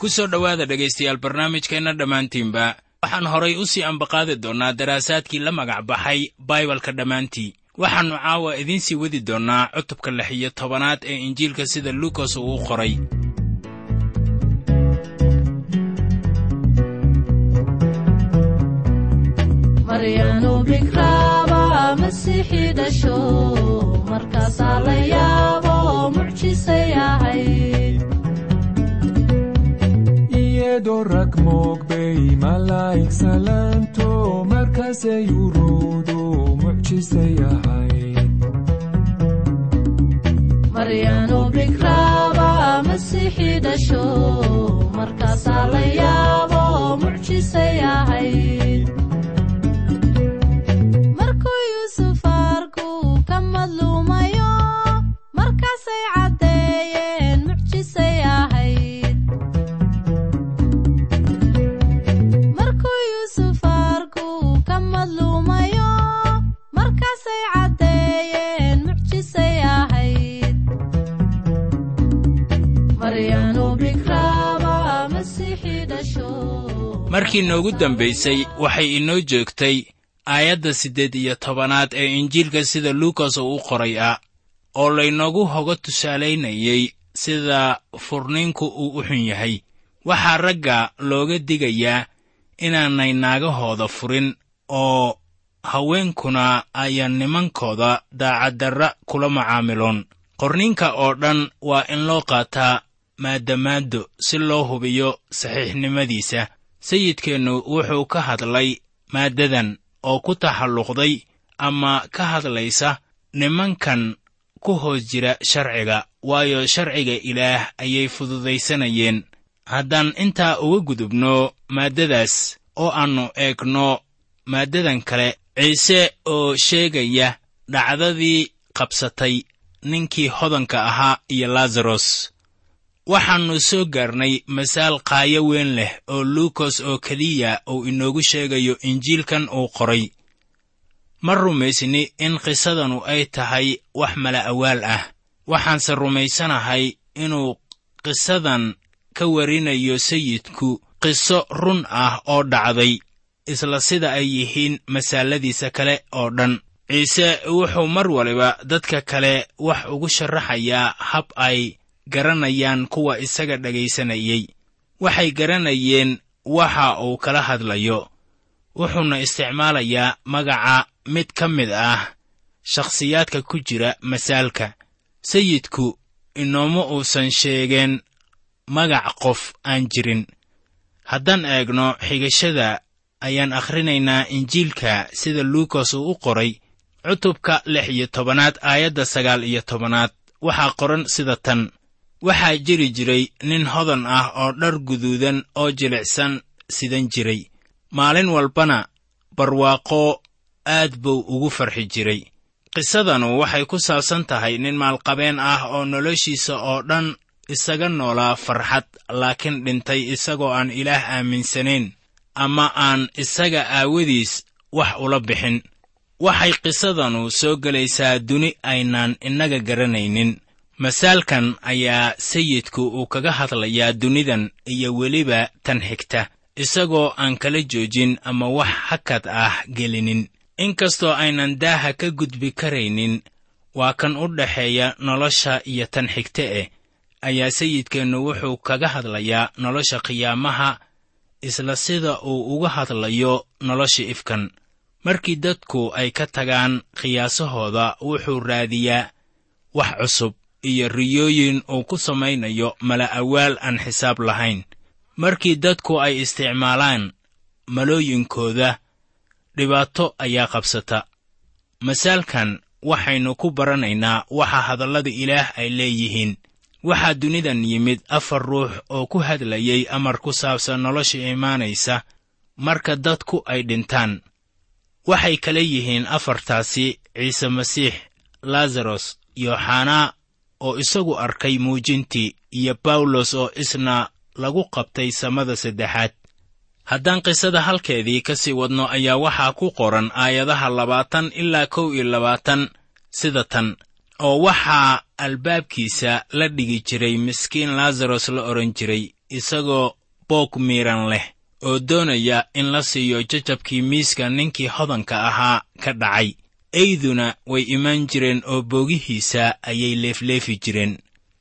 ku soo dhowaada dhegaystayaal barnaamijkeenna dhammaantiinba waxaan horay u sii ambaqaadi doonnaa daraasaadkii la magac baxay baibalka dhammaantii. Waxaannu caawa idiin sii wadi doonnaa cutubka lix iyo tobanaad ee injiilka sida luukas uu u qoray maryanu bikraaba masiixi dhasho markaasaa la yaabo mucjisay ahayd iyadoo rag moogbay malaa'ig salaanto markaasay uruudu mucjisay ahayd maryanu bikraaba masiixi dhasho markaasaa la yaabo mucjisay ahayd markii noogu dambaysay waxay inoo joogtay aayadda siddeed iyo tobanaad ee injiilka sida luukas uu u qoray ah oo laynoogu hoga tusaalaynayey sida furniinku uu u xun yahay. Waxaa ragga looga digayaa inaanay naagahooda furin oo haweenkuna ayaan nimankooda daacaddarra kula macaamiloon. Qorninka oo dhan waa in loo qaataa maadamaaddo si loo hubiyo saxiixnimadiisa sayidkeennu wuxuu ka hadlay maaddadan oo ku taxalluqday ama ka hadlaysa nimankan ku hoos jira sharciga waayo sharciga ilaah ayay fududaysanayeen. Haddaan intaa uga gudubno maaddadaas oo aannu eegno maaddadan kale ciise oo sheegaya dhacdadii qabsatay ninkii hodanka ahaa iyo laasaros waxaannu soo gaarnay masaal qaayo weyn leh oo luukas oo keliya uu inoogu sheegayo injiilkan uu qoray. Ma rumaysni in qisadanu ay tahay wax mala awaal ah. Waxaanse rumaysanahay inuu qisadan ka warinayo sayidku qiso run ah oo dhacday isla sida ay yihiin masaaladiisa kale oo dhan. Ciise wuxuu mar waliba dadka kale wax ugu sharaxayaa hab ay garanayaan kuwa isaga dhegaysanayey waxay garanayeen waxa uu kala hadlayo. Wuxuuna isticmaalayaa magaca mid ka mid ah shakhsiyaadka ku jira masaalka. Sayidku inooma uusan sheegeen magac qof aan jirin. Haddaan eegno xigashada ayaan akhrinaynaa injiilka sida luukas uu u qoray cutubka lix iyo tobanaad aayadda sagaal iyo tobanaad. Waxaa qoran sida tan waxaa jiri jiray nin hodan ah oo dhar guduudan oo jilicsan sidan jiray. Maalin walbana barwaaqo aad buu ugu farxi jiray. Qisadanu waxay ku saabsan tahay nin maalqabeen ah oo noloshiisa oo dhan isaga noolaa farxad laakiin dhintay isagoo aan ilaah aaminsanayn ama aan isaga aawadiis wax ula bixin. Waxay qisadanu soo gelaysaa duni aynaan innaga garanaynin masaalkan ayaa sayidku uu kaga hadlayaa dunidan iyo weliba tan xigta isagoo aan kala joojin ama wax hakad ah gelinin. Inkastoo aynan daaha ka gudbi karaynin waa kan u dhaxeeya nolosha iyo tan xigta eh ayaa sayidkeennu wuxuu kaga hadlayaa nolosha qiyaamaha isla sida uu uga hadlayo nolosha ifkan. Markii dadku ay ka tagaan qiyaasahooda wuxuu raadiyaa wax cusub iyo riyooyin uu ku samaynayo mala awaal aan xisaab lahayn. Markii dadku ay isticmaalaan malooyinkooda dhibaato ayaa qabsata. Masaalkan waxaynu ku baranaynaa waxa hadallada ilaah ay leeyihiin. Waxaa dunidan yimid afar ruux oo ku hadlayay amar ku saabsan nolosha imaanaysa marka dadku ay dhintaan. Waxay kala yihiin afartaasi ciise masiix lazaros yooxanaa oo isagu arkay muujintii iyo bawlos oo isna lagu qabtay samada saddexaad. Haddaan qisada halkeedii ka sii wadno ayaa waxaa ku qoran aayadaha labaatan ilaa kow iyo labaatan sida tan oo waxaa albaabkiisa la dhigi jiray miskiin laazaros la odhan jiray isagoo boog miiran leh oo doonaya in la siiyo jajabkii miiska ninkii hodanka ahaa ka dhacay eyduna way imaan jireen oo boogihiisa ayay leefleefi jireen.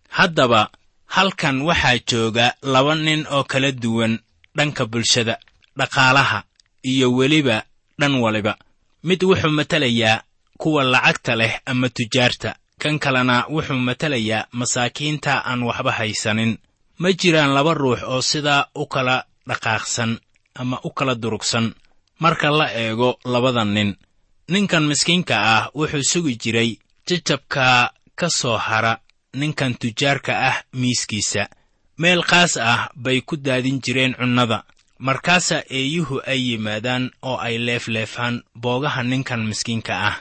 Haddaba halkan waxaa jooga laba nin oo kala duwan dhanka bulshada dhaqaalaha iyo weliba dhan waliba. Mid wuxuu matelayaa kuwa lacagta leh ama tujaarta kan kalena wuxuu matelayaa masaakiinta aan waxba haysanin. Ma jiraan laba ruux oo sidaa u kala dhaqaaqsan ama u kala durugsan. Marka la eego labada nin ninkan miskiinka ah wuxuu sugi jiray jajabka ka soo hara ninkan tujaarka ah miiskiisa. Meel qaas ah bay ku daadin jireen cunnada. Markaasaa eeyuhu ay yimaadaan oo ay leefleefaan boogaha ninkan miskiinka ah.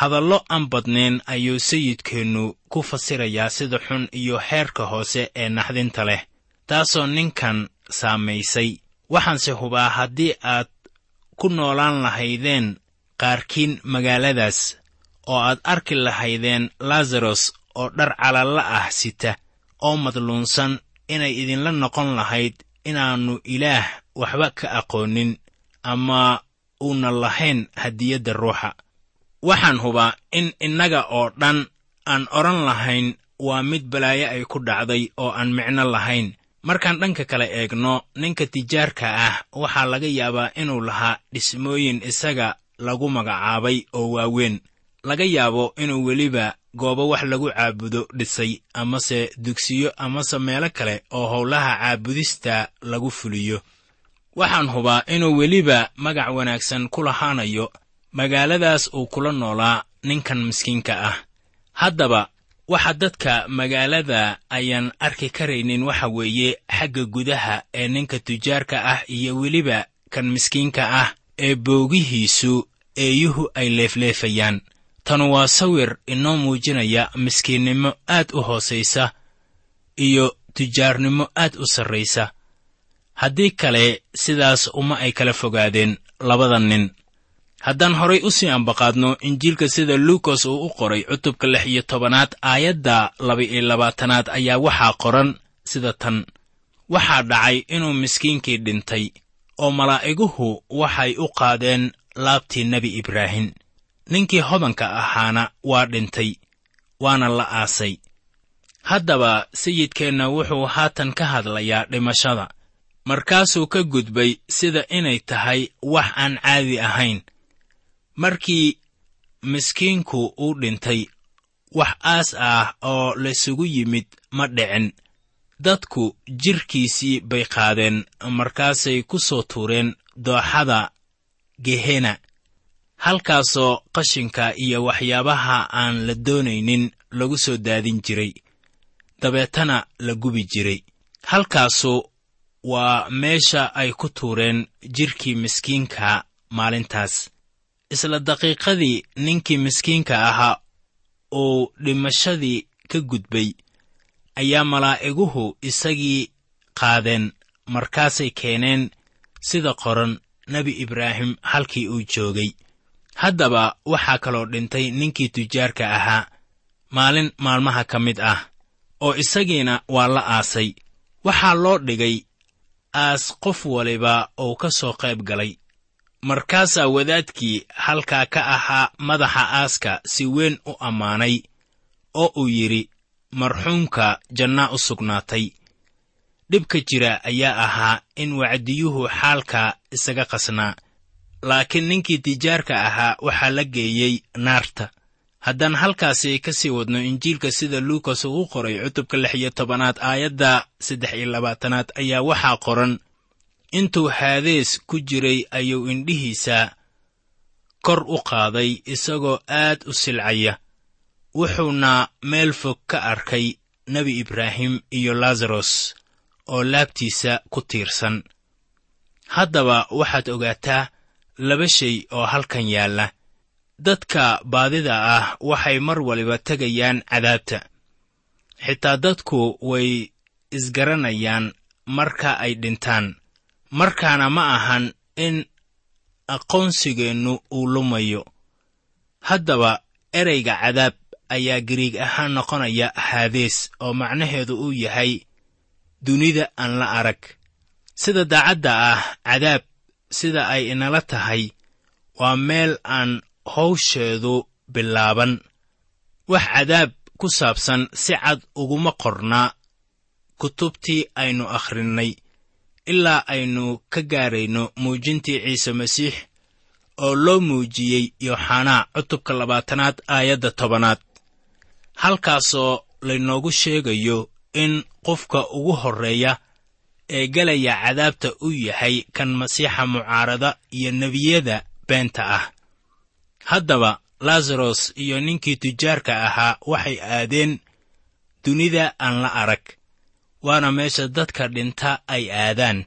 Hadallo aan badnayn ayuu sayidkeennu ku fasirayaa sida xun iyo heerka hoose ee naxdinta leh taasoo ninkan saamaysay. Waxaanse hubaa haddii aad ku noolaan lahaydeen qaarkiin magaaladaas oo aad arki lahaydeen laazaros oo dhar calalla ah sita oo madluunsan inay idinla noqon lahayd inaannu ilaah waxba ka aqoonin ama uuna lahayn hadiyadda ruuxa. Waxaan hubaa in innaga oo dhan aan odhan lahayn waa mid balaayo ay ku dhacday oo aan micno lahayn. Markaan dhanka kale eegno ninka tijaarka ah waxaa laga yaabaa inuu lahaa dhismooyin isaga lagu magacaabay oo waaweyn. Laga yaabo inuu weliba goobo wax lagu caabudo dhisay amase dugsiyo amase meelo kale oo howlaha caabudista lagu fuliyo. Waxaan hubaa inuu weliba magac wanaagsan ku lahaanayo magaaladaas uu kula noolaa ninkan miskiinka ah. Haddaba waxa dadka magaalada ayaan arki karaynin waxa weeye xagga gudaha ee ninka tujaarka ah iyo weliba kan miskiinka ah ee boogihiisu eeyuhu ay leefleefayaan. Tanu waa sawir inoo muujinaya miskiinnimo aad u hoosaysa iyo tujaarnimo aad u sarraysa. Haddii kale sidaas uma ay kala fogaadeen labada nin. Haddaan horay u sii ambaqaadno injiilka sida luukas uu u qoray cutubka lix iyo tobanaad aayadda laba-iyo labaatanaad ayaa waxaa qoran sida tan. Waxaa dhacay inuu miskiinkii dhintay oo malaa'iguhu waxay u qaadeen laabtii nebi ibraahim. Ninkii hodanka ahaana waa dhintay waana la aasay. Haddaba sayidkeenna wuxuu haatan ka hadlayaa dhimashada. Markaasuu ka gudbay sida inay tahay wax aan caadi ahayn. Markii miskiinku uu dhintay wax aas ah oo laysugu yimid ma dhicin dadku jidhkiisii bay qaadeen markaasay ku soo tuureen dooxada gehena halkaasoo qashinka iyo waxyaabaha aan la doonaynin lagu soo daadin jiray dabeetana la gubi jiray. Halkaasu waa meesha ay ku tuureen jidhkii miskiinka maalintaas. Isla daqiiqadii ninkii miskiinka ahaa uu dhimashadii ka gudbay ayaa malaa'iguhu isagii qaadeen markaasay keeneen sida qoran nebi ibraahim halkii uu joogay. Haddaba waxaa kaloo dhintay ninkii tujaarka ahaa maalin maalmaha ka mid ah oo isagiina waa la aasay. Waxaa loo dhigay aas qof waliba uu ka soo qayb galay. Markaasaa wadaadkii halkaa ka ahaa madaxa aaska si weyn u ammaanay oo uu yidhi marxuumka jannaa u sugnaatay. Dhibka jira ayaa ahaa in wacdiyuhu xaalka isaga qasnaa laakiin ninkii tijaarka ahaa waxaa la geeyey naarta. Haddaan halkaasi ka sii wadno injiilka sida luukas uu qoray cutubka lix iyo tobanaad aayadda saddex iyo labaatanaad ayaa waxaa qoran intuu haadees ku jiray ayuu indhihiisa kor u qaaday isagoo aad u silcaya wuxuuna meel fog ka arkay nebi ibraahim iyo laasaros oo laabtiisa ku tiirsan. Haddaba waxaad ogaataa laba shay oo halkan yaalla. Dadka baadida ah waxay mar waliba tegayaan cadaabta. Xitaa dadku way isgaranayaan marka ay dhintaan. Markaana ma ahan in aqoonsigeennu uu lumayo. Haddaba ereyga cadaab ayaa gariig ahaan noqonaya haadees oo macnaheedu uu yahay dunida aan la arag. Sida daacadda ah cadaab sida ay inala tahay waa meel aan hawsheedu bilaaban. Wax cadaab ku saabsan si cad uguma qornaa kutubtii aynu akhrinnay ilaa aynu ka gaarayno muujintii ciise masiix oo loo muujiyey yooxanaa cutubka labaatanaad aayadda tobanaad halkaasoo laynoogu sheegayo in qofka ugu horreeya ee gelaya cadaabta u yahay kan masiixa mucaarada iyo nebiyada beenta ah. Haddaba laasaros iyo ninkii tujaarka ahaa waxay aadeen dunida aan la arag waana meesha dadka dhinta ay aadaan.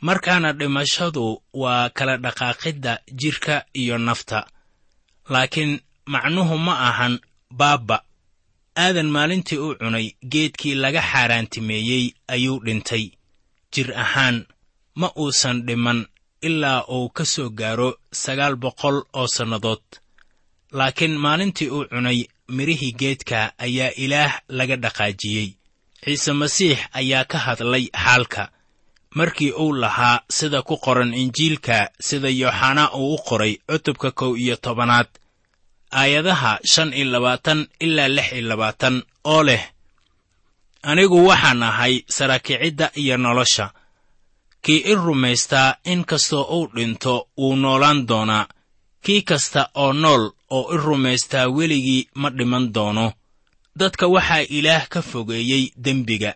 Markaana dhimashadu waa kala dhaqaaqidda jidhka iyo nafta. Laakiin macnuhu ma ahan baabba aadan maalintii u cunay geedkii laga xaaraantimeeyey ayuu dhintay. Jir ahaan ma uusan dhiman ilaa uu ka soo gaaro sagaal boqol oo sannadood. Laakiin maalintii uu cunay midhihii geedka ayaa ilaah laga dhaqaajiyey. Ciise masiix ayaa ka hadlay xaalka. Markii uu lahaa sida ku qoran injiilka sida yooxanaa uu u qoray cutubka kow iyo tobanaad aayadaha shan iyo labaatan ilaa lix iyo labaatan oo leh anigu waxaan ahay saraakicidda iyo nolosha. Kii i rumaystaa in kastoo uu dhinto wuu noolaan doonaa. Kii kasta oo nool oo i rumaystaa weligii ma dhiman doono. Dadka waxaa ilaah ka fogeeyey dembiga.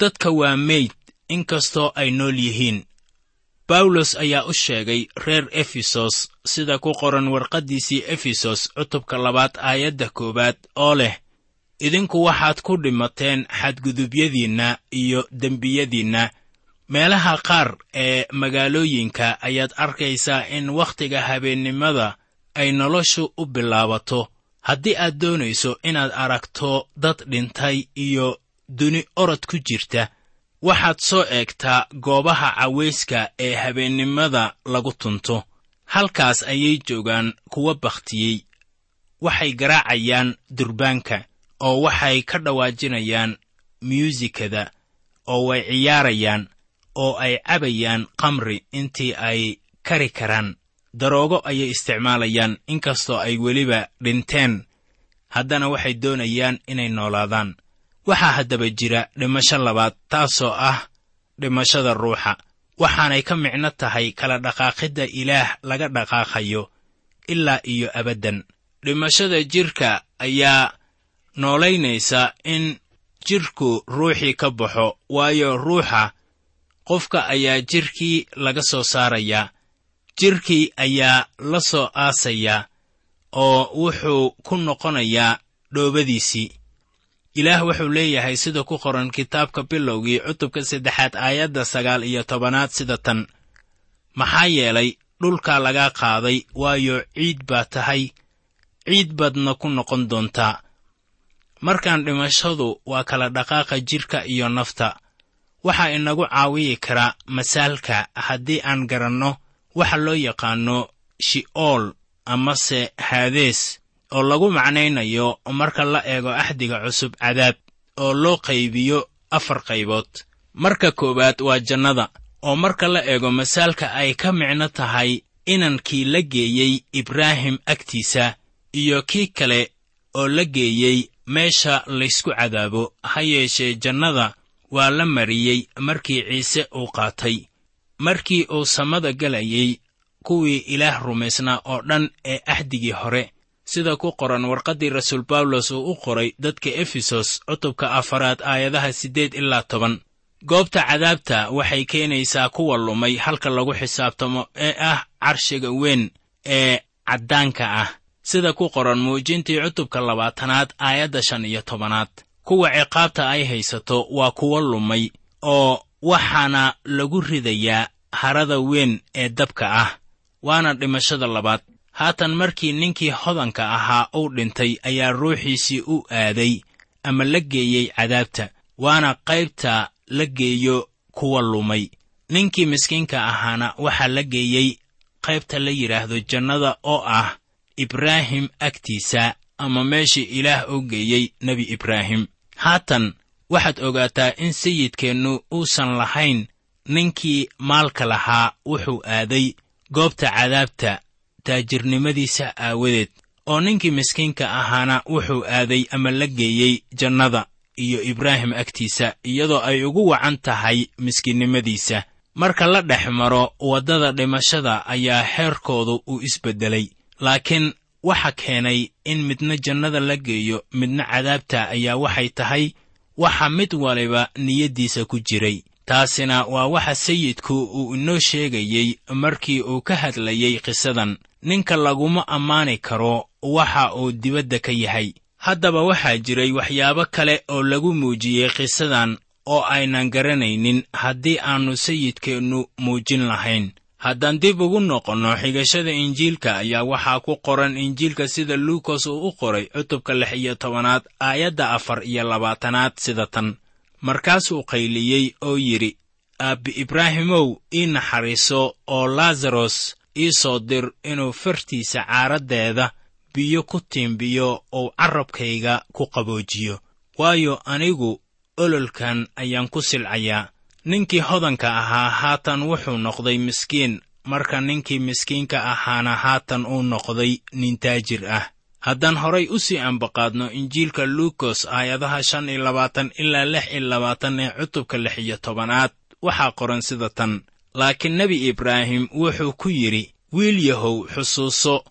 Dadka waa meyd in kastoo ay nool yihiin bawlos ayaa u sheegay reer efesos sida ku qoran warqaddiisii efesos cutubka labaad aayadda koowaad oo leh idinku waxaad ku dhimateen xadgudubyadiinna iyo dembiyadiinna. Meelaha qaar ee magaalooyinka ayaad arkaysaa in wakhtiga habeennimada ay noloshu u bilaabato. Haddii aad doonayso inaad aragto dad dhintay iyo duni orod ku jirta waxaad soo eegtaa goobaha cawayska ee habeennimada lagu tunto. Halkaas ayay joogaan kuwa bakhtiyey. Waxay garaacayaan durbaanka oo waxay ka dhawaajinayaan myuusikada oo way ciyaarayaan oo ay cabayaan kamri intii ay kari karaan. Daroogo ayay isticmaalayaan inkastoo ay weliba dhinteen. Haddana waxay doonayaan inay noolaadaan waxaa haddaba jira dhimasho labaad taasoo ah dhimashada ruuxa. Waxaanay ka micno tahay kala dhaqaaqidda ilaah laga dhaqaaqayo ilaa iyo abaddan dhimashada jidhka ayaa noolaynaysa in jidhku ruuxii ka baxo waayo ruuxa qofka ayaa jidhkii laga soo saarayaa jidhkii ayaa la soo aasayaa oo wuxuu ku noqonayaa dhoobadiisii ilaah wuxuu leeyahay sida ku qoran kitaabka bilowgii cutubka saddexaad aayadda sagaal iyo tobanaad sida tan. Maxaa yeelay dhulkaa lagaa qaaday waayo ciid baa tahay ciid baadna ku noqon doontaa markaan dhimashadu waa kala dhaqaaqa jidhka iyo nafta. Waxaa inagu caawiyi karaa masaalka haddii aan garanno waxa loo yaqaanno shi'ool amase haadees oo lagu macnaynayo marka la eego axdiga cusub cadaab oo loo qaybiyo afar qaybood. Marka koowaad waa jannada oo marka la eego masaalka ay ka micno tahay inankii la geeyey ibraahim agtiisa iyo kii kale oo la geeyey meesha laysku cadaabo. Ha yeeshee jannada waa la mariyey markii ciise uu qaatay markii uu samada gelayey kuwii ilaah rumaysnaa oo dhan ee axdigii hore sida ku qoran warqaddii rasuul bawlos uu u qoray dadka efesos cutubka afaraad aayadaha siddeed ilaa toban. Goobta cadaabta waxay keenaysaa kuwa lumay halka lagu xisaabtamo ee ah carshiga weyn ee caddaanka ah. Sida ku qoran muujintii cutubka labaatanaad aayadda shan iyo tobanaad. Kuwa ciqaabta ay haysato waa kuwa lumay oo waxaana lagu ridayaa harada weyn ee dabka ah waana dhimashada labaad haatan markii ninkii hodanka ahaa uu dhintay ayaa ruuxiisii u aaday ama la geeyey cadaabta waana qaybta la geeyo kuwa lumay. Ninkii miskiinka ahaana waxaa la geeyey qaybta la yidhaahdo jannada oo ah ibraahim agtiisa ama meeshii ilaah u geeyey nebi ibraahim. Haatan waxaad ogaataa in sayidkeennu uusan lahayn ninkii maalka lahaa wuxuu aaday goobta cadaabta taajirnimadiisa aawadeed oo ninkii miskiinka ahaana wuxuu aaday ama la geeyey jannada iyo ibraahim agtiisa iyadoo ay ugu wacan tahay miskiinnimadiisa. Marka la dhex maro waddada dhimashada ayaa xeerkoodu uu isbeddelay laakiin waxa keenay in midna jannada la geeyo midna cadaabta ayaa waxay tahay waxa mid waliba niyaddiisa ku jiray taasina waa waxa sayidku uu inoo sheegayey markii uu ka hadlayey qisadan. Ninka laguma ammaani karo waxa uu dibadda ka yahay. Haddaba waxaa jiray waxyaabo kale oo lagu muujiyey qisadan oo aynan garanaynin haddii aannu sayidkeennu muujin lahayn. Haddaan dib ugu noqonno xigashada injiilka ayaa waxaa ku qoran injiilka sida luukas uu u qoray cutubka lix iyo tobanaad aayadda afar iyo labaatanaad sida tan markaasuu qayliyey oo yidhi aabbi ibraahimow ii naxariiso oo laasaros ii soo dir inuu fartiisa caaraddeeda biyo ku tiimbiyo ou carrabkayga ku qaboojiyo. Waayo anigu ololkan ayaan ku silcayaa. Ninkii hodanka ahaa haatan wuxuu noqday miskiin marka ninkii miskiinka ahaana haatan uu noqday nin taajir ah haddaan horay u sii ambaqaadno injiilka luukos aayadaha shan iyo labaatan ilaa lix iyo labaatan ee cutubka lix iyo tobanaad waxaa qoran sida tan. Laakiin nebi ibraahim wuxuu ku yidhi wiil yahow xusuuso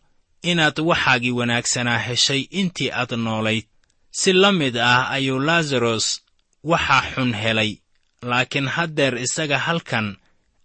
inaad waxaagii wanaagsanaa heshay intii aad noolayd. Si la mid ah ayuu laasaros waxaa xun helay laakiin haddeer isaga halkan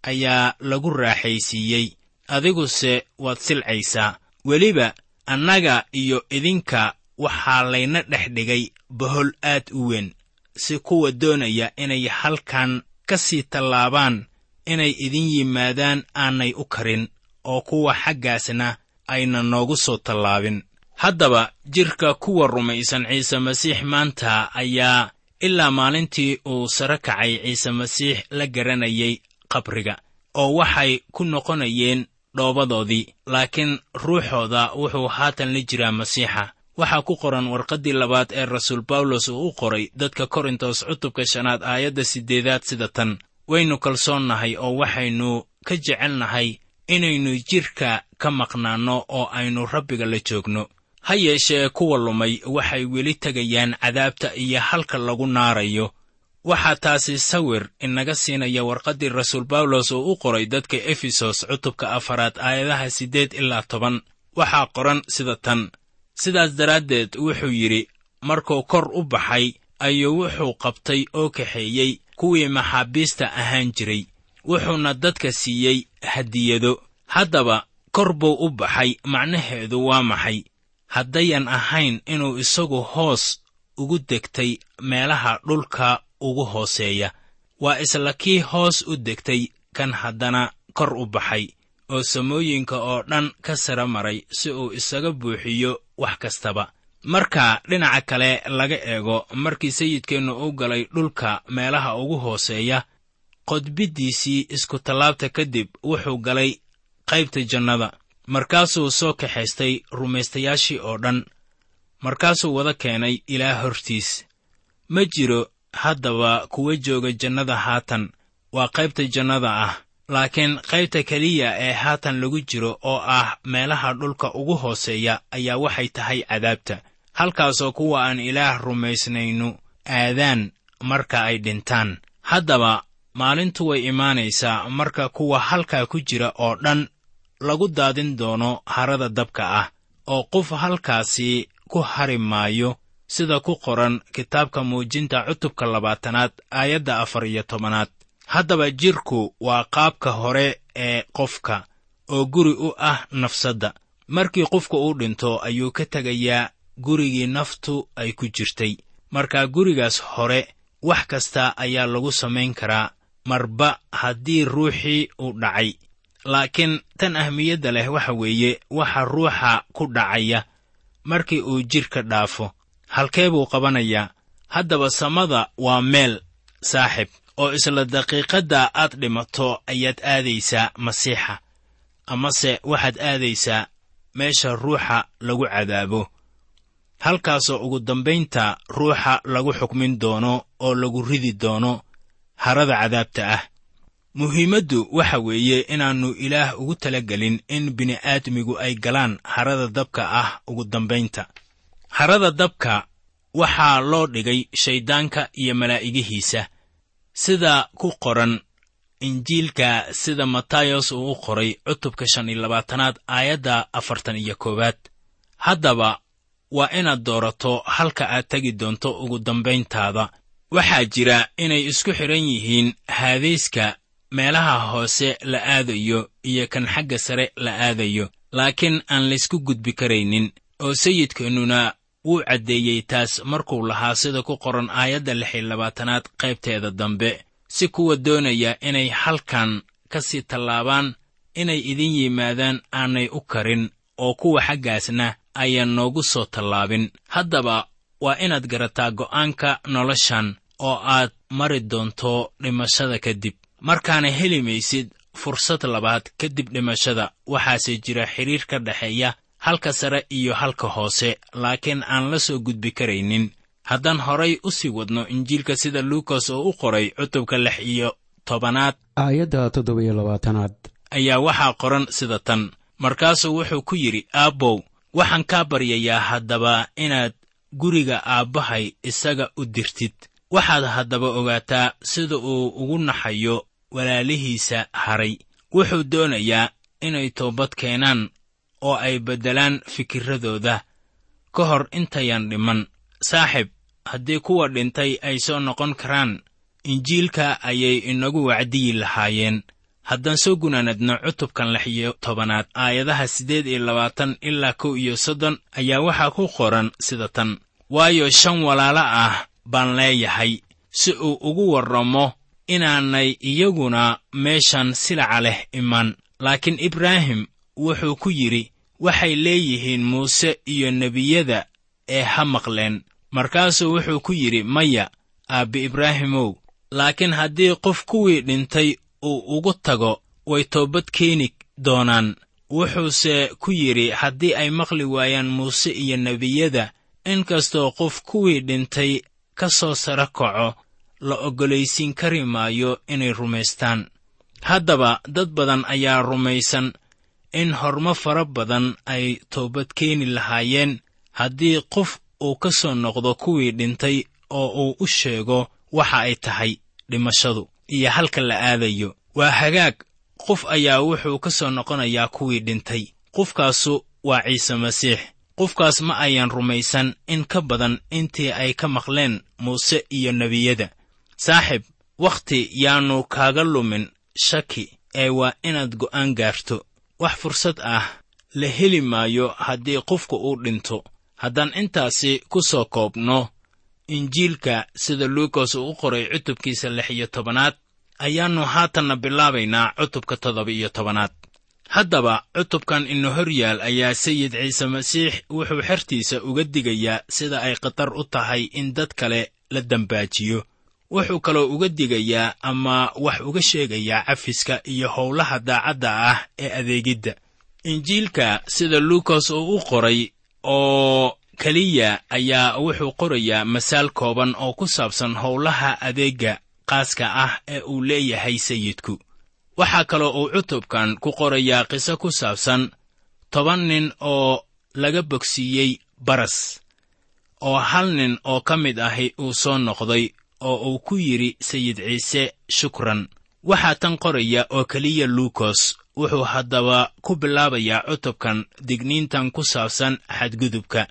ayaa lagu raaxaysiiyey. Adiguse waad silcaysaa. Weliba annaga iyo idinka waxaa layna dhex dhigay bohol aad u weyn si kuwa doonaya inay halkan ka sii tallaabaan inay idin yimaadaan aanay u karin oo kuwa xaggaasna ayna noogu soo tallaabin. Haddaba jidhka kuwa rumaysan ciise masiix maanta ayaa ilaa maalintii uu sare kacay ciise masiix la garanayay qabriga oo waxay ku noqonayeen dhoobadoodii laakiin ruuxooda wuxuu haatan la jiraa masiixa. Waxaa ku qoran warqaddii labaad ee rasuul bawlos uu u qoray dadka korintos cutubka shanaad aayadda siddeedaad sida tan. Waynu kalsoonnahay oo waxaynu ka jecelnahay inaynu jidhka ka maqnaanno oo aynu rabbiga la joogno. Ha yeeshee kuwa lumay waxay weli tegayaan cadaabta iyo halka lagu naarayo waxaa taasi sawir inaga siinaya warqaddii rasuul bawlos uu u qoray dadka efesos cutubka afaraad aayadaha siddeed ilaa toban. Waxaa qoran sida tan. Sidaas daraaddeed wuxuu yidhi markuu kor u baxay ayuu wuxuu qabtay oo kaxeeyey kuwii maxaabiista ahaan jiray wuxuuna dadka siiyey hadiyado. Haddaba kor buu u baxay macnaheedu waa maxay? Haddayan ahayn inuu isagu hoos ugu degtay meelaha dhulka ugu hooseeya. Waa isla kii hoos u degtay kan haddana kor u baxay oo samooyinka oo dhan ka sara maray si uu isaga buuxiyo wax kastaba. Marka dhinaca kale laga eego markii sayidkeennu u galay dhulka meelaha ugu hooseeya qodbiddiisii iskutallaabta kadib wuxuu galay qaybta jannada. Markaasuu soo kaxaystay rumaystayaashii oo dhan. Markaasuu wada keenay ilaah hortiis. Ma jiro haddaba kuwa jooga jannada haatan. Waa qaybta jannada ah. Laakiin qaybta keliya ee haatan lagu jiro oo ah meelaha dhulka ugu hooseeya ayaa waxay tahay cadaabta. Halkaasoo kuwa aan ilaah rumaysnaynu aadaan marka ay dhintaan. Haddaba maalintu way imaanaysaa marka kuwa halkaa ku jira oo dhan lagu daadin doono harada dabka ah oo qof halkaasi ku hari maayo sida ku qoran kitaabka muujinta cutubka labaatanaad aayadda afar iyo tobanaad. Haddaba jidhku waa qaabka hore ee qofka oo guri u ah nafsadda. Markii qofku uu dhinto ayuu ka tegayaa gurigii naftu ay ku jirtay. Marka gurigaas hore wax kasta ayaa lagu samayn karaa. Marba haddii ruuxii uu dhacay. Laakiin tan ahmiyadda leh waxa weeye waxa ruuxa ku dhacaya markii uu jidhka dhaafo halkee buu qabanayaa. Haddaba samada waa meel saaxib oo isla daqiiqadda aad dhimato ayaad aadaysaa masiixa. Amase waxaad aadaysaa meesha ruuxa lagu cadaabo. Halkaasoo ugu dambaynta ruuxa lagu xukmin doono oo lagu ridi doono harada cadaabta ah. Muhiimaddu waxa weeye inaannu ilaah ugu talagelin in bini'aadmigu ay galaan harada dabka ah ugu dambaynta harada dabka waxaa loo dhigay shayddaanka iyo malaa'igihiisa sida ku qoran injiilka sida matayos uu u qoray cutubka shan iyo labaatanaad aayadda afartan iyo koowaad. Haddaba waa inaad doorato halka aad tegi doonto ugu dambayntaada. Waxaa jira inay isku xidhan yihiin haadayska meelaha hoose la aadayo iyo kan xagga sare la aadayo laakiin aan laysku gudbi karaynin oo sayidkeennuna wuu caddeeyey taas markuu lahaa sida ku qoran aayadda lix iyo labaatanaad qaybteeda dambe. Si kuwa doonaya inay halkan ka sii tallaabaan inay idin yimaadaan aanay u karin oo kuwa xaggaasna ayaan noogu soo tallaabin. Haddaba waa inaad garataa go'aanka noloshan oo aad mari doonto dhimashada kadib. Markaana heli maysid fursad labaad kadib dhimashada waxaase jira xidhiir ka dhexeeya halka sare iyo halka hoose laakiin aan la soo gudbi karaynin. Haddaan horay u sii wadno injiilka sida luukas oo u qoray cutubka lix iyo tobanaad aayadda toddoba-iyo labaatanaad. ayaa waxaa qoran sida tan. Markaasuu wuxuu ku yidhi aabbow waxaan kaa baryayaa haddaba inaad guriga aabbahay isaga u dirtid. Waxaad haddaba ogaataa sida uu ugu naxayo walaalihiisa haray. Wuxuu doonayaa inay toobad keenaan oo ay beddelaan fikirradooda ka hor intayaan dhiman saaxib haddii kuwa dhintay ay soo noqon karaan injiilka ayay inagu wacdiyi lahaayeen. Haddaan soo gunaanadno cutubkan lix iyo tobanaad aayadaha siddeed iyo labaatan ilaa kow iyo soddon ayaa waxaa ku qoran sida tan. Waayo shan walaalo ah baan leeyahay si uu ugu warramo inaanay iyaguna meeshan silaca leh iman laakiin ibraahim wuxuu ku yidhi waxay leeyihiin muuse iyo nebiyada ee ha maqleen. Markaasuu wuxuu ku yidhi maya aabbi ibraahimow laakiin haddii qof kuwii dhintay uu ugu tago way toobad keeni doonaan. Wuxuuse ku yidhi haddii ay maqli waayaan muuse iyo nebiyada inkastoo qof kuwii dhintay ka soo sara kaco la oggolaysiin kari maayo inay rumaystaan. Haddaba dad badan ayaa rumaysan in hormo fara badan ay toobad keeni lahaayeen haddii qof uu ka soo noqdo kuwii dhintay oo uu u sheego waxa ay tahay dhimashadu. Iyo halka la aadayo waa hagaag qof ayaa wuxuu ka soo noqonayaa kuwii dhintay. Qofkaasu waa ciise masiix. Qofkaas ma ayaan rumaysan in ka badan intii ay ka maqleen muuse iyo nebiyada. Saaxib wakhti yaannu kaaga lumin shaki ee waa inaad go'aan gaarto wax fursad ah la heli maayo haddii qofku uu dhinto. Haddaan intaasi ku soo koobno injiilka sida luukas uu u qoray cutubkiisa lix iyo tobanaad ayaannu haatanna bilaabaynaa cutubka toddoba iyo tobanaad. Haddaba cutubkan ina hor yaal ayaa sayid ciise masiix wuxuu xertiisa uga digayaa sida ay khatar u tahay in dad kale la dambaajiyo wuxuu kaloo uga digayaa ama wax uga sheegayaa cafiska iyo howlaha daacadda ah ee adeegidda. Injiilka sida luukas uu u qoray oo keliya ayaa wuxuu qorayaa masaal kooban oo ku saabsan howlaha adeegga qaaska ah ee uu leeyahay sayidku. Waxaa kaloo uu cutubkan ku qorayaa qiso ku saabsan toban nin oo laga bogsiiyey baras oo hal nin oo ka mid ahi uu soo noqday oo uu ku yidhi sayid ciise shukran. Waxaa tan qoraya oo keliya luukos. Wuxuu haddaba ku bilaabayaa cutubkan digniintan ku saabsan xadgudubka.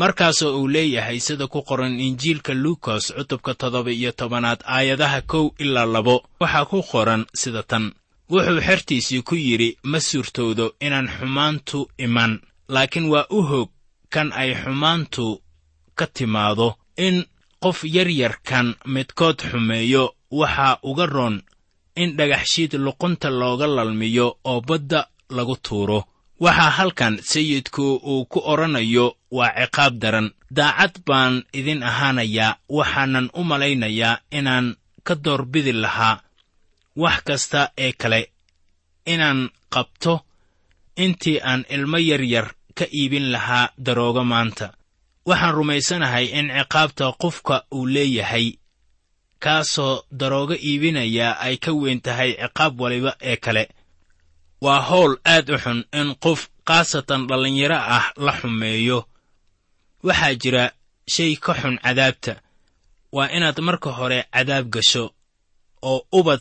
Markaasoo uu leeyahay sida ku qoran injiilka luukos cutubka toddoba iyo tobanaad aayadaha kow ilaa labo waxaa ku qoran sida tan. Wuxuu xertiisii ku yidhi ma suurtoodo inaan xumaantu iman laakiin waa u hog kan ay xumaantu ka timaado in qof yaryarkan midkood xumeeyo waxaa uga roon in dhagaxshiid luqunta looga lalmiyo oo badda lagu tuuro. Waxaa halkan sayidku uu ku odhanayo waa ciqaab daran. Daacad baan idin ahaanayaa waxaanan u malaynayaa inaan ka doorbidi lahaa wax kasta ee kale. Inaan qabto intii aan ilmo yaryar ka iibin lahaa daroogo maanta waxaan rumaysanahay in ciqaabta qofka uu leeyahay kaasoo daroogo iibinayaa ay ka weyn tahay ciqaab waliba ee kale. Waa howl aad u xun in qof khaasatan dhallinyaro ah la xumeeyo. Waxaa jira shay ka xun cadaabta. Waa inaad marka hore cadaab gasho oo ubad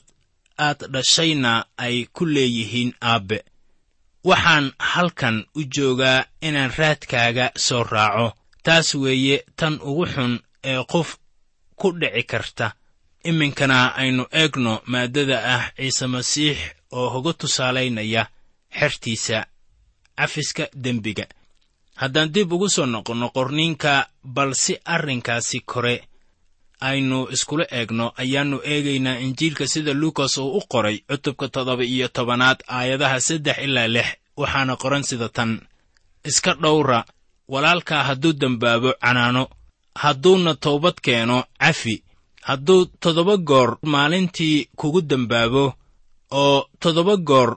aad dhashayna ay ku leeyihiin aabbe. Waxaan halkan u joogaa inaan raadkaaga soo raaco taas weeye tan ugu xun ee qof ku dhici karta. Iminkana aynu eegno maaddada ah ciise masiix oo hoga tusaalaynaya xertiisa cafiska dembiga. Haddaan dib ugu soo noqonno qorniinka bal si arrinkaasi kore aynu iskula eegno ayaannu eegaynaa injiilka sida luukas uu u qoray cutubka toddoba iyo tobanaad aayadaha saddex ilaa lix waxaana qoran sida tan. Iska dhowra walaalkaa hadduu dembaabo canaano hadduuna toobad keeno cafi hadduu toddoba goor maalintii kugu dembaabo oo toddoba goor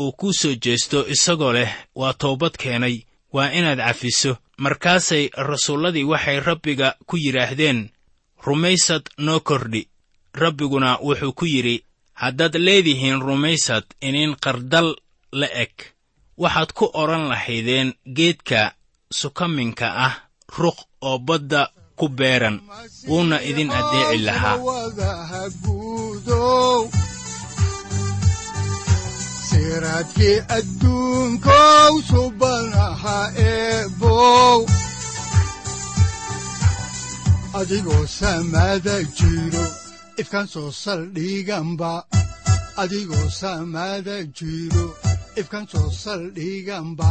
uu kuu soo jeesto isagoo leh waa toobad keenay waa inaad cafiso. Markaasay rasuulladii waxay rabbiga ku yidhaahdeen rumaysad noo kordhi. Rabbiguna wuxuu ku yidhi haddaad leedihiin rumaysad iniin qardal la eg. Waxaad ku odhan lahaydeen geedka sukaminka ah ruq oo badda ku beeran wuuna idin addeeci lahaa. Siraadkii soo saldhiganba